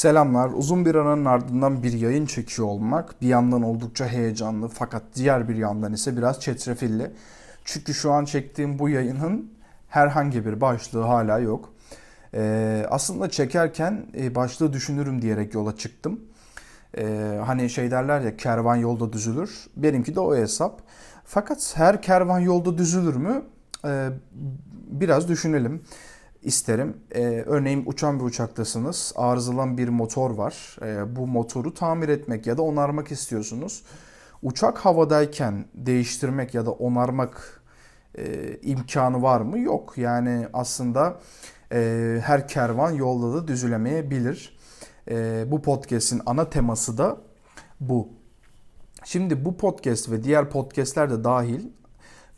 Selamlar. Uzun bir aranın ardından bir yayın çekiyor olmak bir yandan oldukça heyecanlı fakat diğer bir yandan ise biraz çetrefilli. Çünkü şu an çektiğim bu yayının herhangi bir başlığı hala yok. Ee, aslında çekerken e, başlığı düşünürüm diyerek yola çıktım. Ee, hani şey derler ya kervan yolda düzülür. Benimki de o hesap. Fakat her kervan yolda düzülür mü? Ee, biraz düşünelim isterim. Ee, örneğin uçan bir uçaktasınız. Arızalan bir motor var. Ee, bu motoru tamir etmek ya da onarmak istiyorsunuz. Uçak havadayken değiştirmek ya da onarmak e, imkanı var mı? Yok. Yani aslında e, her kervan yolda da düzülemeyebilir. E, bu podcast'in ana teması da bu. Şimdi bu podcast ve diğer podcast'ler de dahil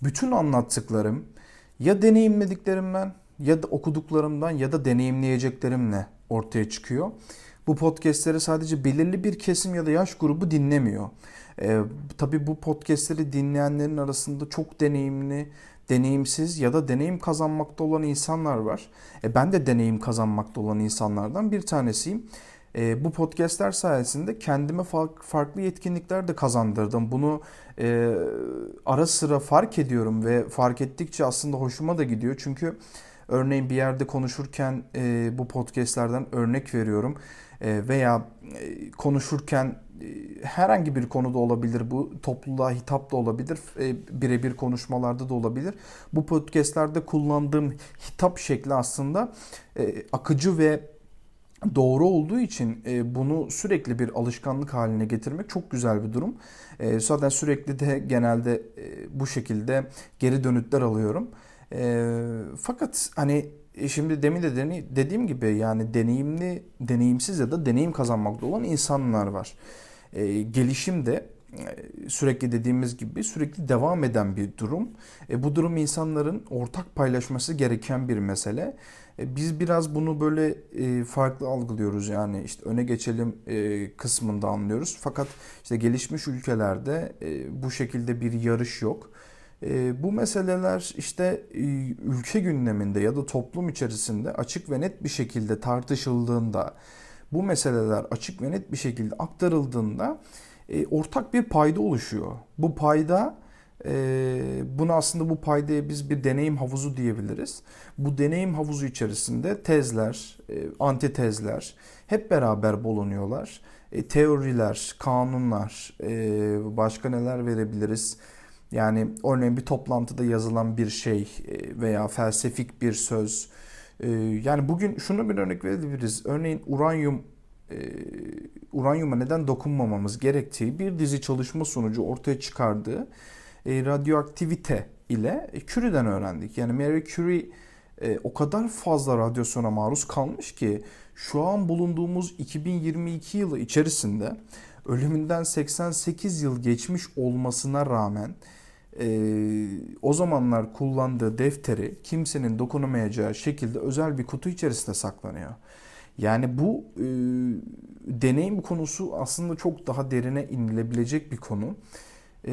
bütün anlattıklarım ya deneyimlediklerimden ya da okuduklarımdan ya da deneyimleyeceklerimle ortaya çıkıyor. Bu podcastleri sadece belirli bir kesim ya da yaş grubu dinlemiyor. Ee, tabii bu podcastleri dinleyenlerin arasında çok deneyimli, deneyimsiz ya da deneyim kazanmakta olan insanlar var. E, ben de deneyim kazanmakta olan insanlardan bir tanesiyim. E, bu podcastler sayesinde kendime farklı yetkinlikler de kazandırdım. Bunu e, ara sıra fark ediyorum ve fark ettikçe aslında hoşuma da gidiyor. Çünkü Örneğin bir yerde konuşurken e, bu podcastlerden örnek veriyorum e, veya e, konuşurken e, herhangi bir konuda olabilir. Bu topluluğa hitap da olabilir. E, birebir konuşmalarda da olabilir. Bu podcastlerde kullandığım hitap şekli aslında e, akıcı ve doğru olduğu için e, bunu sürekli bir alışkanlık haline getirmek çok güzel bir durum. E, zaten sürekli de genelde e, bu şekilde geri dönütler alıyorum. E, fakat hani e, şimdi demin de dediğim gibi yani deneyimli, deneyimsiz ya da deneyim kazanmakta olan insanlar var. E, gelişim de e, sürekli dediğimiz gibi sürekli devam eden bir durum. E, bu durum insanların ortak paylaşması gereken bir mesele. E, biz biraz bunu böyle e, farklı algılıyoruz yani işte öne geçelim e, kısmında anlıyoruz. Fakat işte gelişmiş ülkelerde e, bu şekilde bir yarış yok. E, bu meseleler işte e, ülke gündeminde ya da toplum içerisinde açık ve net bir şekilde tartışıldığında, bu meseleler açık ve net bir şekilde aktarıldığında e, ortak bir payda oluşuyor. Bu payda e, bunu aslında bu paydaya biz bir deneyim havuzu diyebiliriz. Bu deneyim havuzu içerisinde tezler, e, antitezler hep beraber bulunuyorlar. E, teoriler, kanunlar, e, başka neler verebiliriz? Yani örneğin bir toplantıda yazılan bir şey e, veya felsefik bir söz. E, yani bugün şunu bir örnek verebiliriz. Örneğin uranyum e, uranyuma neden dokunmamamız gerektiği bir dizi çalışma sonucu ortaya çıkardığı radyoaktivite ile Curie'den öğrendik. Yani Marie Curie o kadar fazla radyasyona maruz kalmış ki şu an bulunduğumuz 2022 yılı içerisinde ölümünden 88 yıl geçmiş olmasına rağmen e, o zamanlar kullandığı defteri kimsenin dokunamayacağı şekilde özel bir kutu içerisinde saklanıyor. Yani bu e, deneyim konusu aslında çok daha derine inilebilecek bir konu. E,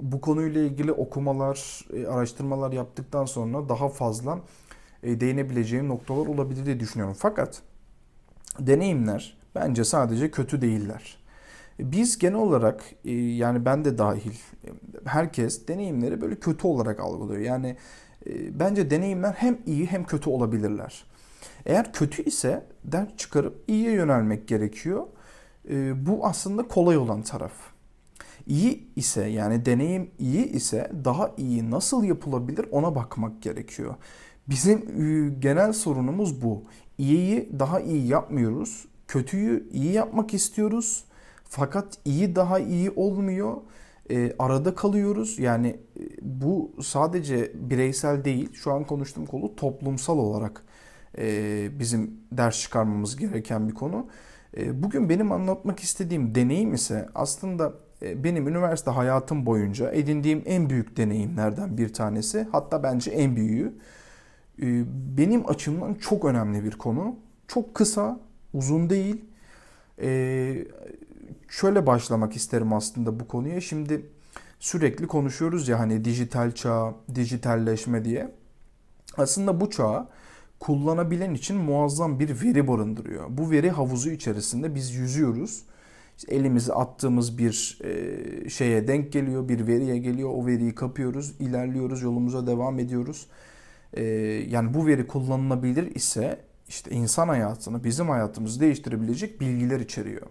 bu konuyla ilgili okumalar, e, araştırmalar yaptıktan sonra daha fazla e, değinebileceğim noktalar olabilir diye düşünüyorum. Fakat deneyimler bence sadece kötü değiller. Biz genel olarak e, yani ben de dahil herkes deneyimleri böyle kötü olarak algılıyor. Yani e, bence deneyimler hem iyi hem kötü olabilirler. Eğer kötü ise ders çıkarıp iyiye yönelmek gerekiyor. E, bu aslında kolay olan taraf. İyi ise yani deneyim iyi ise daha iyi nasıl yapılabilir ona bakmak gerekiyor. Bizim genel sorunumuz bu. İyiyi daha iyi yapmıyoruz. Kötüyü iyi yapmak istiyoruz fakat iyi daha iyi olmuyor. E, arada kalıyoruz. Yani e, bu sadece bireysel değil. Şu an konuştuğum konu toplumsal olarak e, bizim ders çıkarmamız gereken bir konu. E, bugün benim anlatmak istediğim deneyim ise aslında e, benim üniversite hayatım boyunca edindiğim en büyük deneyimlerden bir tanesi. Hatta bence en büyüğü. E, benim açımdan çok önemli bir konu. Çok kısa, uzun değil. E, şöyle başlamak isterim aslında bu konuya. Şimdi sürekli konuşuyoruz ya hani dijital çağ, dijitalleşme diye. Aslında bu çağa kullanabilen için muazzam bir veri barındırıyor. Bu veri havuzu içerisinde biz yüzüyoruz. İşte elimizi attığımız bir e, şeye denk geliyor, bir veriye geliyor. O veriyi kapıyoruz, ilerliyoruz, yolumuza devam ediyoruz. E, yani bu veri kullanılabilir ise işte insan hayatını, bizim hayatımızı değiştirebilecek bilgiler içeriyor.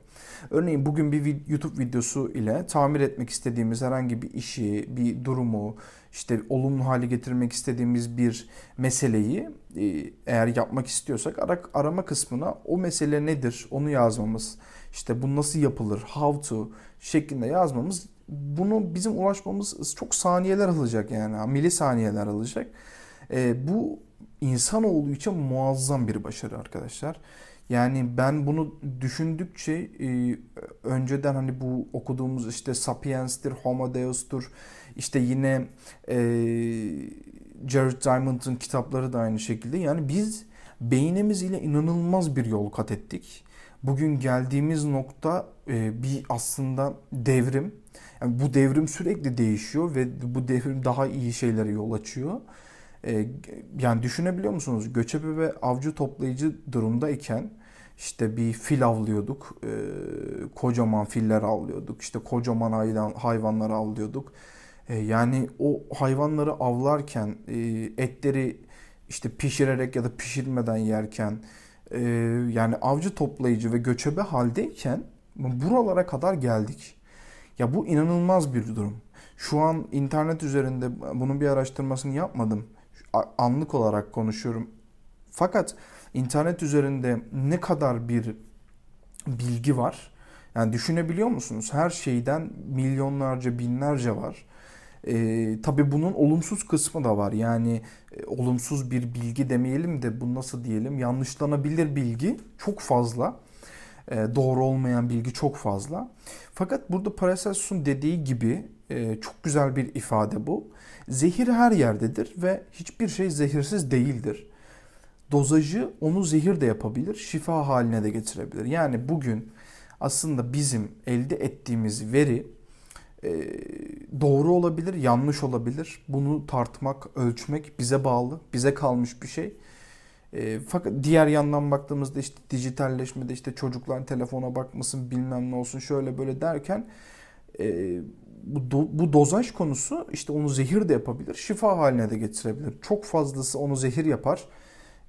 Örneğin bugün bir YouTube videosu ile tamir etmek istediğimiz herhangi bir işi, bir durumu, işte olumlu hale getirmek istediğimiz bir meseleyi e, eğer yapmak istiyorsak arama kısmına o mesele nedir onu yazmamız, işte bu nasıl yapılır, how to şeklinde yazmamız bunu bizim ulaşmamız çok saniyeler alacak yani milisaniyeler alacak. E, bu insanoğlu için muazzam bir başarı arkadaşlar. Yani ben bunu düşündükçe e, önceden hani bu okuduğumuz işte Sapiens'tir, Homo Deus'tur, işte yine e, Jared Diamond'ın kitapları da aynı şekilde. Yani biz beynimiz ile inanılmaz bir yol kat ettik. Bugün geldiğimiz nokta e, bir aslında devrim. Yani bu devrim sürekli değişiyor ve bu devrim daha iyi şeylere yol açıyor. E, yani düşünebiliyor musunuz? Göçebe ve avcı toplayıcı durumdayken işte bir fil avlıyorduk. E, kocaman filler avlıyorduk. İşte kocaman hayvan, hayvanları avlıyorduk. E, yani o hayvanları avlarken e, etleri işte pişirerek ya da pişirmeden yerken e, yani avcı toplayıcı ve göçebe haldeyken buralara kadar geldik. Ya bu inanılmaz bir durum. Şu an internet üzerinde bunun bir araştırmasını yapmadım. Anlık olarak konuşuyorum. Fakat internet üzerinde ne kadar bir bilgi var? Yani düşünebiliyor musunuz? Her şeyden milyonlarca, binlerce var. E, tabii bunun olumsuz kısmı da var. Yani e, olumsuz bir bilgi demeyelim de bu nasıl diyelim yanlışlanabilir bilgi çok fazla. E, doğru olmayan bilgi çok fazla. Fakat burada Paracelsus'un dediği gibi e, çok güzel bir ifade bu. Zehir her yerdedir ve hiçbir şey zehirsiz değildir. Dozajı onu zehir de yapabilir, şifa haline de getirebilir. Yani bugün aslında bizim elde ettiğimiz veri e, doğru olabilir, yanlış olabilir. Bunu tartmak, ölçmek bize bağlı, bize kalmış bir şey. E, fakat diğer yandan baktığımızda işte dijitalleşmede işte çocuklar telefona bakmasın bilmem ne olsun şöyle böyle derken e, bu, do, bu dozaj konusu işte onu zehir de yapabilir, şifa haline de getirebilir. Çok fazlası onu zehir yapar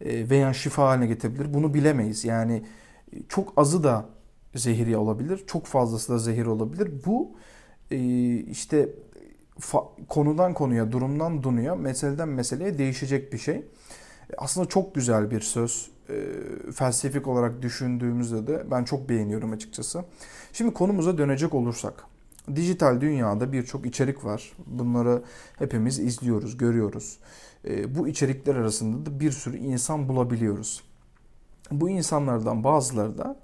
e, veya şifa haline getirebilir. Bunu bilemeyiz. Yani çok azı da zehir olabilir, çok fazlası da zehir olabilir. Bu e, işte konudan konuya, durumdan duruya, meseleden meseleye değişecek bir şey. Aslında çok güzel bir söz. E, felsefik olarak düşündüğümüzde de ben çok beğeniyorum açıkçası. Şimdi konumuza dönecek olursak. Dijital dünyada birçok içerik var. Bunları hepimiz izliyoruz, görüyoruz. E, bu içerikler arasında da bir sürü insan bulabiliyoruz. Bu insanlardan bazıları da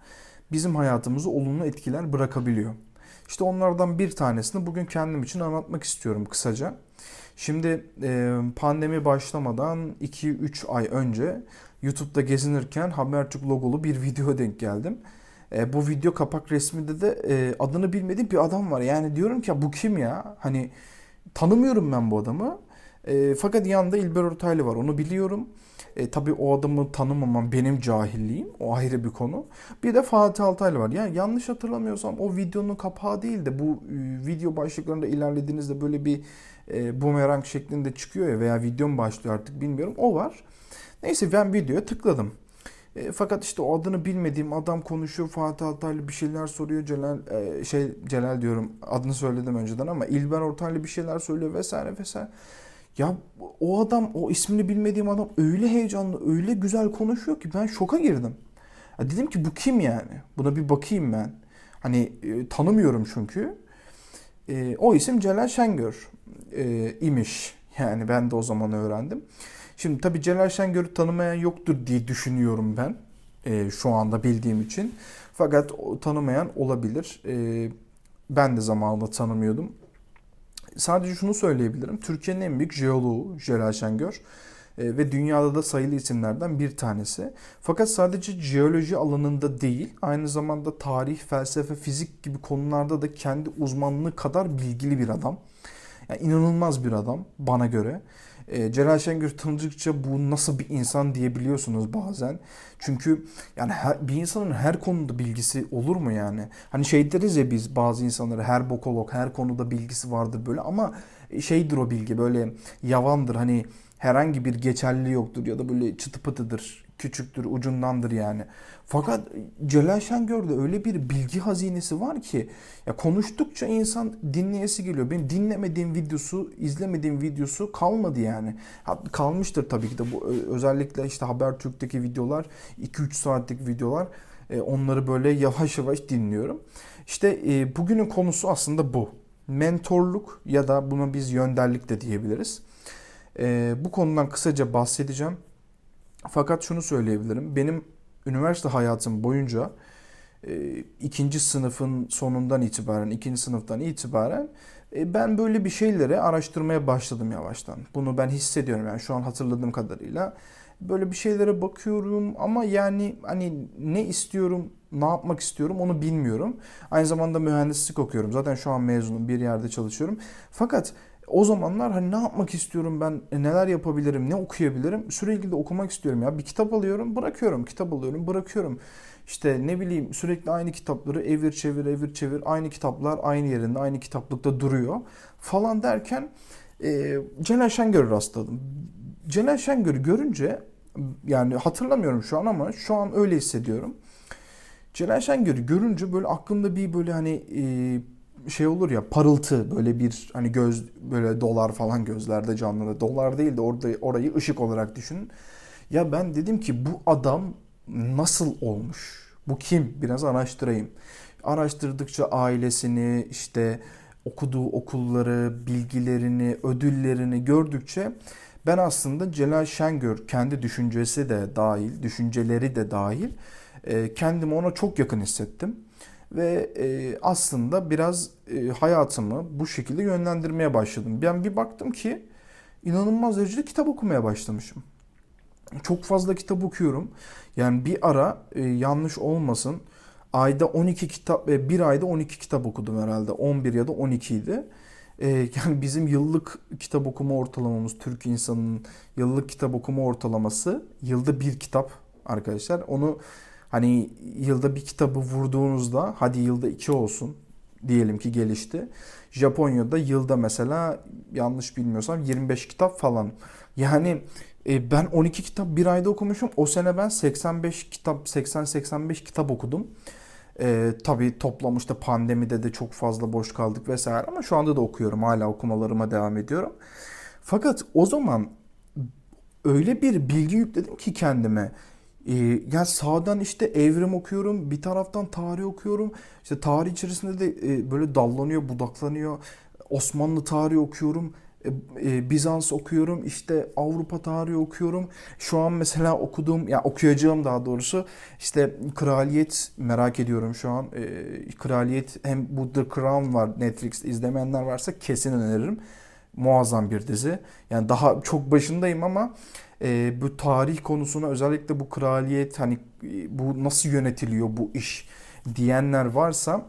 bizim hayatımızı olumlu etkiler bırakabiliyor. İşte onlardan bir tanesini bugün kendim için anlatmak istiyorum kısaca. Şimdi e, pandemi başlamadan 2-3 ay önce YouTube'da gezinirken Habertürk logolu bir video denk geldim. E, bu video kapak resminde de e, adını bilmediğim bir adam var. Yani diyorum ki bu kim ya? Hani tanımıyorum ben bu adamı. E, fakat yanında İlber Ortaylı var onu biliyorum. E, tabii o adamı tanımamam benim cahilliğim. O ayrı bir konu. Bir de Fatih Altaylı var. Yani yanlış hatırlamıyorsam o videonun kapağı değil de bu e, video başlıklarında ilerlediğinizde böyle bir e, bumerang şeklinde çıkıyor ya veya videom başlıyor artık bilmiyorum. O var. Neyse ben videoya tıkladım. E, fakat işte o adını bilmediğim adam konuşuyor. Fatih Altaylı bir şeyler soruyor. Celal e, şey Celal diyorum. Adını söyledim önceden ama İlber Ortaylı bir şeyler söylüyor vesaire vesaire. Ya o adam, o ismini bilmediğim adam öyle heyecanlı, öyle güzel konuşuyor ki ben şoka girdim. Ya dedim ki bu kim yani? Buna bir bakayım ben. Hani e, tanımıyorum çünkü. E, o isim Celal Şengör e, imiş. Yani ben de o zaman öğrendim. Şimdi tabii Celal Şengör'ü tanımayan yoktur diye düşünüyorum ben. E, şu anda bildiğim için. Fakat o tanımayan olabilir. E, ben de zamanında tanımıyordum sadece şunu söyleyebilirim. Türkiye'nin en büyük jeoloğu Celal Şengör ve dünyada da sayılı isimlerden bir tanesi. Fakat sadece jeoloji alanında değil, aynı zamanda tarih, felsefe, fizik gibi konularda da kendi uzmanlığı kadar bilgili bir adam. Yani inanılmaz bir adam bana göre. E, Celal Şengör tanıdıkça bu nasıl bir insan diyebiliyorsunuz bazen. Çünkü yani her, bir insanın her konuda bilgisi olur mu yani? Hani şey deriz ya biz bazı insanlara her bokolog her konuda bilgisi vardır böyle ama şeydir o bilgi böyle yavandır hani herhangi bir geçerli yoktur ya da böyle çıtı pıtıdır küçüktür, ucundandır yani. Fakat Celal Şengör'de öyle bir bilgi hazinesi var ki ya konuştukça insan dinleyesi geliyor. Benim dinlemediğim videosu, izlemediğim videosu kalmadı yani. Kalmıştır tabii ki de bu özellikle işte Habertürk'teki videolar 2-3 saatlik videolar e, onları böyle yavaş yavaş dinliyorum. İşte e, bugünün konusu aslında bu. Mentorluk ya da buna biz yönderlik de diyebiliriz. E, bu konudan kısaca bahsedeceğim. Fakat şunu söyleyebilirim. Benim üniversite hayatım boyunca e, ikinci sınıfın sonundan itibaren, ikinci sınıftan itibaren e, ben böyle bir şeyleri araştırmaya başladım yavaştan. Bunu ben hissediyorum yani şu an hatırladığım kadarıyla. Böyle bir şeylere bakıyorum ama yani hani ne istiyorum, ne yapmak istiyorum onu bilmiyorum. Aynı zamanda mühendislik okuyorum. Zaten şu an mezunum, bir yerde çalışıyorum. Fakat o zamanlar hani ne yapmak istiyorum ben, e, neler yapabilirim, ne okuyabilirim sürekli de okumak istiyorum ya. Bir kitap alıyorum, bırakıyorum, kitap alıyorum, bırakıyorum. İşte ne bileyim sürekli aynı kitapları evir çevir evir çevir aynı kitaplar aynı yerinde aynı kitaplıkta duruyor falan derken e, Celal Şengör'ü rastladım. Celal Şengör'ü görünce yani hatırlamıyorum şu an ama şu an öyle hissediyorum. Celal Şengör'ü görünce böyle aklımda bir böyle hani e, şey olur ya parıltı böyle bir hani göz böyle dolar falan gözlerde canlı dolar değil de orada orayı ışık olarak düşünün. Ya ben dedim ki bu adam nasıl olmuş? Bu kim? Biraz araştırayım. Araştırdıkça ailesini işte okuduğu okulları, bilgilerini, ödüllerini gördükçe ben aslında Celal Şengör kendi düşüncesi de dahil, düşünceleri de dahil kendimi ona çok yakın hissettim ve e, aslında biraz e, hayatımı bu şekilde yönlendirmeye başladım. Ben bir baktım ki inanılmaz derecede kitap okumaya başlamışım. Çok fazla kitap okuyorum. Yani bir ara e, yanlış olmasın ayda 12 kitap ve bir ayda 12 kitap okudum herhalde. 11 ya da 12 idi. E, yani bizim yıllık kitap okuma ortalamamız Türk insanının yıllık kitap okuma ortalaması yılda bir kitap arkadaşlar. Onu Hani yılda bir kitabı vurduğunuzda hadi yılda iki olsun diyelim ki gelişti. Japonya'da yılda mesela yanlış bilmiyorsam 25 kitap falan. Yani e, ben 12 kitap bir ayda okumuşum. O sene ben 85 kitap 80-85 kitap okudum. E, tabii toplamışta pandemide de çok fazla boş kaldık vesaire ama şu anda da okuyorum. Hala okumalarıma devam ediyorum. Fakat o zaman öyle bir bilgi yükledim ki kendime. Ee, yani sağdan işte evrim okuyorum, bir taraftan tarih okuyorum. İşte tarih içerisinde de e, böyle dallanıyor, budaklanıyor. Osmanlı tarihi okuyorum. E, e, Bizans okuyorum, işte Avrupa tarihi okuyorum. Şu an mesela okuduğum, ya okuyacağım daha doğrusu işte Kraliyet merak ediyorum şu an. Kraliyet hem bu The Crown var Netflix'te izlemeyenler varsa kesin öneririm. Muazzam bir dizi. Yani daha çok başındayım ama e, bu tarih konusuna özellikle bu kraliyet hani e, bu nasıl yönetiliyor bu iş diyenler varsa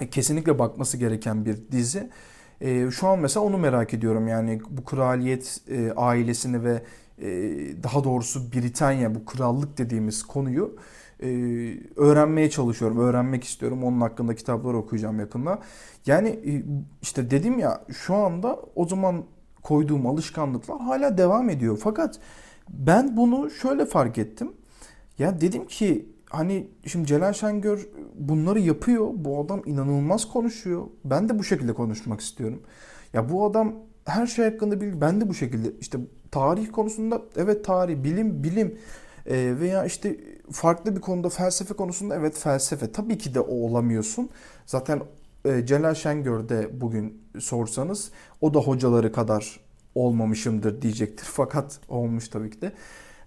e, kesinlikle bakması gereken bir dizi. E, şu an mesela onu merak ediyorum yani bu kraliyet e, ailesini ve e, daha doğrusu Britanya bu krallık dediğimiz konuyu e, öğrenmeye çalışıyorum, öğrenmek istiyorum. Onun hakkında kitaplar okuyacağım yakında. Yani e, işte dedim ya şu anda o zaman koyduğum alışkanlıklar hala devam ediyor. Fakat ben bunu şöyle fark ettim. Ya dedim ki hani şimdi Celal Şengör bunları yapıyor. Bu adam inanılmaz konuşuyor. Ben de bu şekilde konuşmak istiyorum. Ya bu adam her şey hakkında bilgi. Ben de bu şekilde işte tarih konusunda evet tarih, bilim, bilim e, veya işte farklı bir konuda felsefe konusunda evet felsefe. Tabii ki de o olamıyorsun. Zaten e, Celal Şengör'de bugün sorsanız o da hocaları kadar olmamışımdır diyecektir. Fakat olmuş tabii ki de.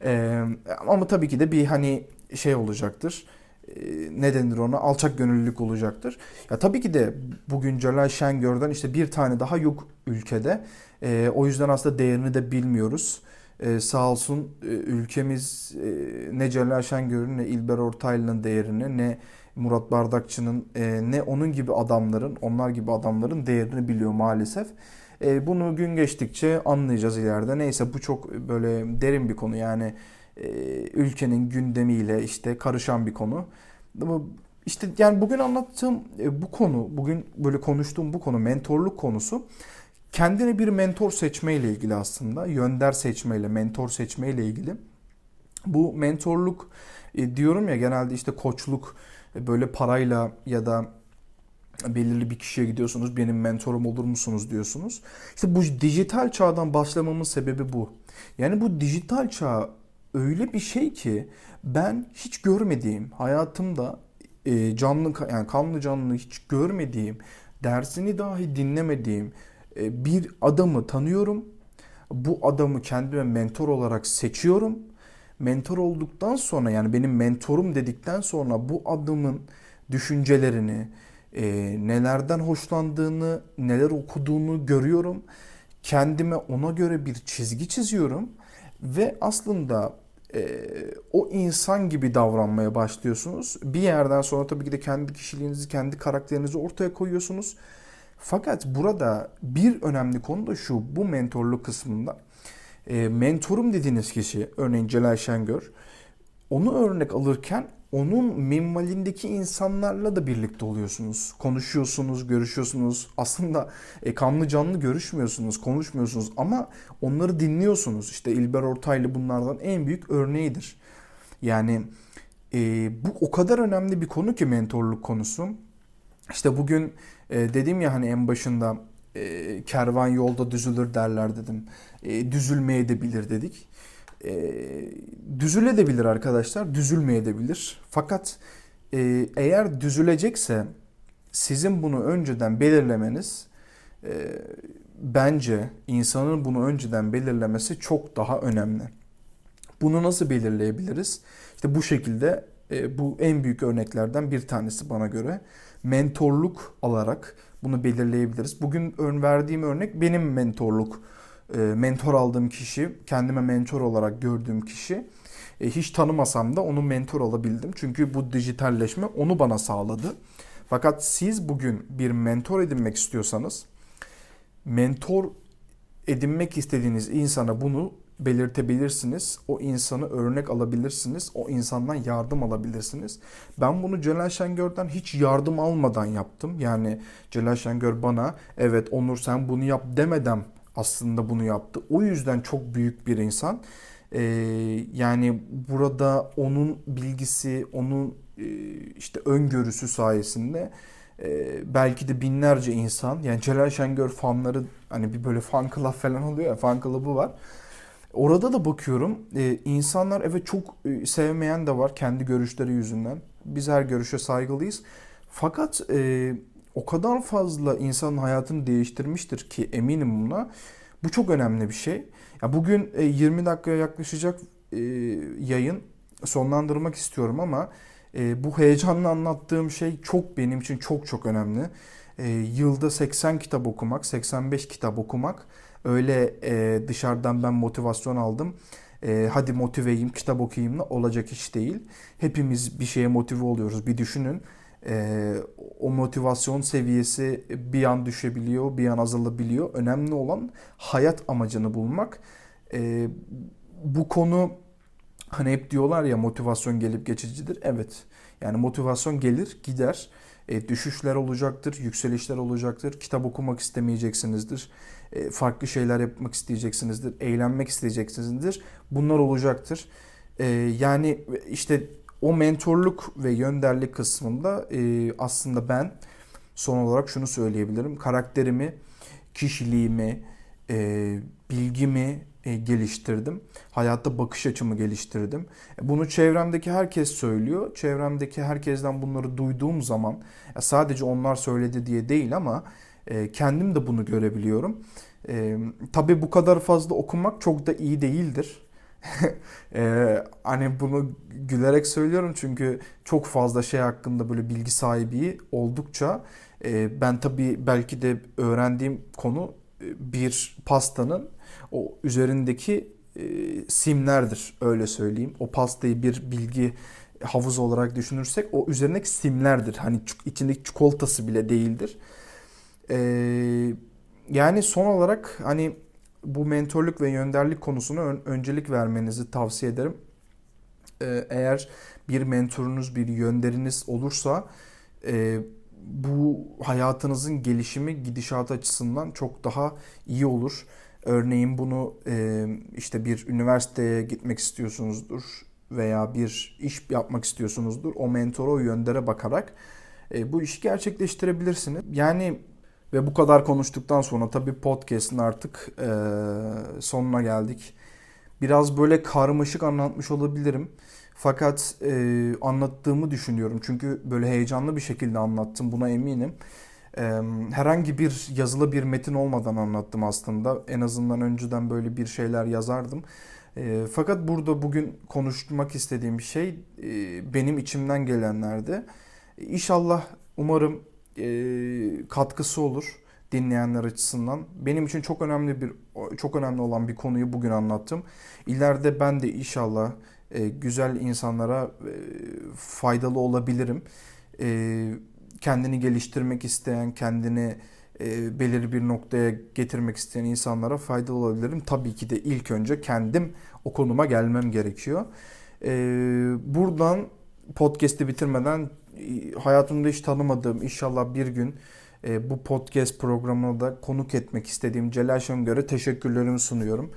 E, ama tabii ki de bir hani şey olacaktır. E, ne denir ona? Alçak gönüllülük olacaktır. Ya tabii ki de bugün Celal Şengör'den işte bir tane daha yok ülkede. E, o yüzden aslında değerini de bilmiyoruz. Ee, sağ olsun e, ülkemiz e, ne Celal Şengör'ün ne İlber Ortaylı'nın değerini ne Murat Bardakçı'nın e, ne onun gibi adamların onlar gibi adamların değerini biliyor maalesef. E, bunu gün geçtikçe anlayacağız ileride. Neyse bu çok böyle derin bir konu yani e, ülkenin gündemiyle işte karışan bir konu. Ama işte yani bugün anlattığım e, bu konu, bugün böyle konuştuğum bu konu mentorluk konusu kendine bir mentor seçmeyle ilgili aslında. Yönder seçmeyle, mentor seçmeyle ilgili. Bu mentorluk e, diyorum ya genelde işte koçluk böyle parayla ya da belirli bir kişiye gidiyorsunuz benim mentorum olur musunuz diyorsunuz. İşte bu dijital çağdan başlamamın sebebi bu. Yani bu dijital çağ öyle bir şey ki ben hiç görmediğim hayatımda e, canlı yani kanlı canlı hiç görmediğim dersini dahi dinlemediğim e, bir adamı tanıyorum. Bu adamı kendime mentor olarak seçiyorum. Mentor olduktan sonra yani benim mentorum dedikten sonra bu adamın düşüncelerini, e, nelerden hoşlandığını, neler okuduğunu görüyorum. Kendime ona göre bir çizgi çiziyorum ve aslında e, o insan gibi davranmaya başlıyorsunuz. Bir yerden sonra tabii ki de kendi kişiliğinizi, kendi karakterinizi ortaya koyuyorsunuz. Fakat burada bir önemli konu da şu, bu mentorluk kısmında. E, mentorum dediğiniz kişi, örneğin Celal Şengör, onu örnek alırken onun minvalindeki insanlarla da birlikte oluyorsunuz. Konuşuyorsunuz, görüşüyorsunuz. Aslında e, kanlı canlı görüşmüyorsunuz, konuşmuyorsunuz ama onları dinliyorsunuz. İşte İlber Ortaylı bunlardan en büyük örneğidir. Yani e, bu o kadar önemli bir konu ki mentorluk konusu. İşte bugün e, dedim ya hani en başında e, kervan yolda düzülür derler dedim. E, düzülmeye de bilir dedik e, düzülebilir arkadaşlar, düzülmeyebilir. Fakat e, eğer düzülecekse sizin bunu önceden belirlemeniz e, bence insanın bunu önceden belirlemesi çok daha önemli. Bunu nasıl belirleyebiliriz? İşte bu şekilde e, bu en büyük örneklerden bir tanesi bana göre. Mentorluk alarak bunu belirleyebiliriz. Bugün ön verdiğim örnek benim mentorluk e, mentor aldığım kişi, kendime mentor olarak gördüğüm kişi e, hiç tanımasam da onu mentor alabildim. Çünkü bu dijitalleşme onu bana sağladı. Fakat siz bugün bir mentor edinmek istiyorsanız mentor edinmek istediğiniz insana bunu belirtebilirsiniz. O insanı örnek alabilirsiniz. O insandan yardım alabilirsiniz. Ben bunu Celal Şengör'den hiç yardım almadan yaptım. Yani Celal Şengör bana evet Onur sen bunu yap demeden aslında bunu yaptı. O yüzden çok büyük bir insan. Ee, yani burada onun bilgisi, onun e, işte öngörüsü sayesinde e, belki de binlerce insan yani Celal Şengör fanları hani bir böyle fan club falan oluyor ya fan club'ı var. Orada da bakıyorum e, insanlar evet çok e, sevmeyen de var kendi görüşleri yüzünden. Biz her görüşe saygılıyız. Fakat e, o kadar fazla insanın hayatını değiştirmiştir ki eminim buna. Bu çok önemli bir şey. Ya bugün 20 e, dakikaya yaklaşacak e, yayın sonlandırmak istiyorum ama e, bu heyecanla anlattığım şey çok benim için çok çok önemli. Yılda 80 kitap okumak, 85 kitap okumak öyle dışarıdan ben motivasyon aldım. Hadi motiveyim, kitap okuyayım olacak iş değil. Hepimiz bir şeye motive oluyoruz. Bir düşünün e, o motivasyon seviyesi bir an düşebiliyor, bir an azalabiliyor. Önemli olan hayat amacını bulmak. E, bu konu hani hep diyorlar ya motivasyon gelip geçicidir. Evet. Yani motivasyon gelir, gider. E, düşüşler olacaktır, yükselişler olacaktır. Kitap okumak istemeyeceksinizdir. E, farklı şeyler yapmak isteyeceksinizdir. Eğlenmek isteyeceksinizdir. Bunlar olacaktır. E, yani işte o mentorluk ve yönderlik kısmında e, aslında ben son olarak şunu söyleyebilirim. Karakterimi, kişiliğimi, bilgimi geliştirdim. Hayatta bakış açımı geliştirdim. Bunu çevremdeki herkes söylüyor. Çevremdeki herkesten bunları duyduğum zaman sadece onlar söyledi diye değil ama e, kendim de bunu görebiliyorum. E, tabii bu kadar fazla okumak çok da iyi değildir. ee, hani bunu gülerek söylüyorum çünkü çok fazla şey hakkında böyle bilgi sahibi oldukça e, ben tabii belki de öğrendiğim konu e, bir pastanın o üzerindeki e, simlerdir öyle söyleyeyim. O pastayı bir bilgi havuzu olarak düşünürsek o üzerindeki simlerdir. Hani içindeki çikolatası bile değildir. Eee yani son olarak hani bu mentorluk ve yönderlik konusuna ön, öncelik vermenizi tavsiye ederim. Ee, eğer bir mentorunuz, bir yönderiniz olursa e, bu hayatınızın gelişimi gidişat açısından çok daha iyi olur. Örneğin bunu e, işte bir üniversiteye gitmek istiyorsunuzdur veya bir iş yapmak istiyorsunuzdur. O mentora, o yöndere bakarak e, bu işi gerçekleştirebilirsiniz. Yani ve bu kadar konuştuktan sonra tabii podcast'ın artık e, sonuna geldik. Biraz böyle karmaşık anlatmış olabilirim. Fakat e, anlattığımı düşünüyorum. Çünkü böyle heyecanlı bir şekilde anlattım buna eminim. E, herhangi bir yazılı bir metin olmadan anlattım aslında. En azından önceden böyle bir şeyler yazardım. E, fakat burada bugün konuşmak istediğim şey e, benim içimden gelenlerdi. İnşallah umarım katkısı olur dinleyenler açısından. Benim için çok önemli bir çok önemli olan bir konuyu bugün anlattım. İleride ben de inşallah güzel insanlara faydalı olabilirim. Kendini geliştirmek isteyen, kendini belirli bir noktaya getirmek isteyen insanlara faydalı olabilirim. Tabii ki de ilk önce kendim o konuma gelmem gerekiyor. Buradan podcast'i bitirmeden hayatımda hiç tanımadığım inşallah bir gün e, bu podcast programına da konuk etmek istediğim Celal Şengör'e teşekkürlerimi sunuyorum.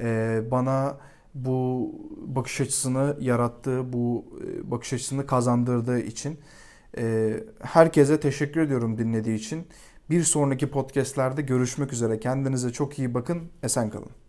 E, bana bu bakış açısını yarattığı, bu e, bakış açısını kazandırdığı için e, herkese teşekkür ediyorum dinlediği için. Bir sonraki podcastlerde görüşmek üzere. Kendinize çok iyi bakın. Esen kalın.